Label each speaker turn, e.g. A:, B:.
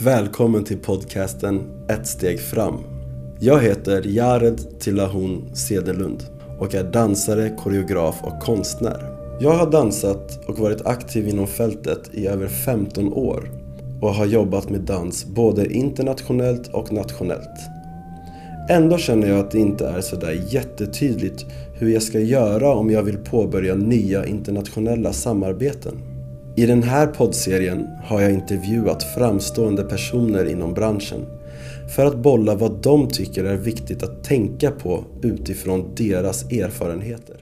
A: Välkommen till podcasten Ett steg fram. Jag heter Jared Tillahun Sedelund och är dansare, koreograf och konstnär. Jag har dansat och varit aktiv inom fältet i över 15 år och har jobbat med dans både internationellt och nationellt. Ändå känner jag att det inte är sådär jättetydligt hur jag ska göra om jag vill påbörja nya internationella samarbeten. I den här poddserien har jag intervjuat framstående personer inom branschen för att bolla vad de tycker är viktigt att tänka på utifrån deras erfarenheter.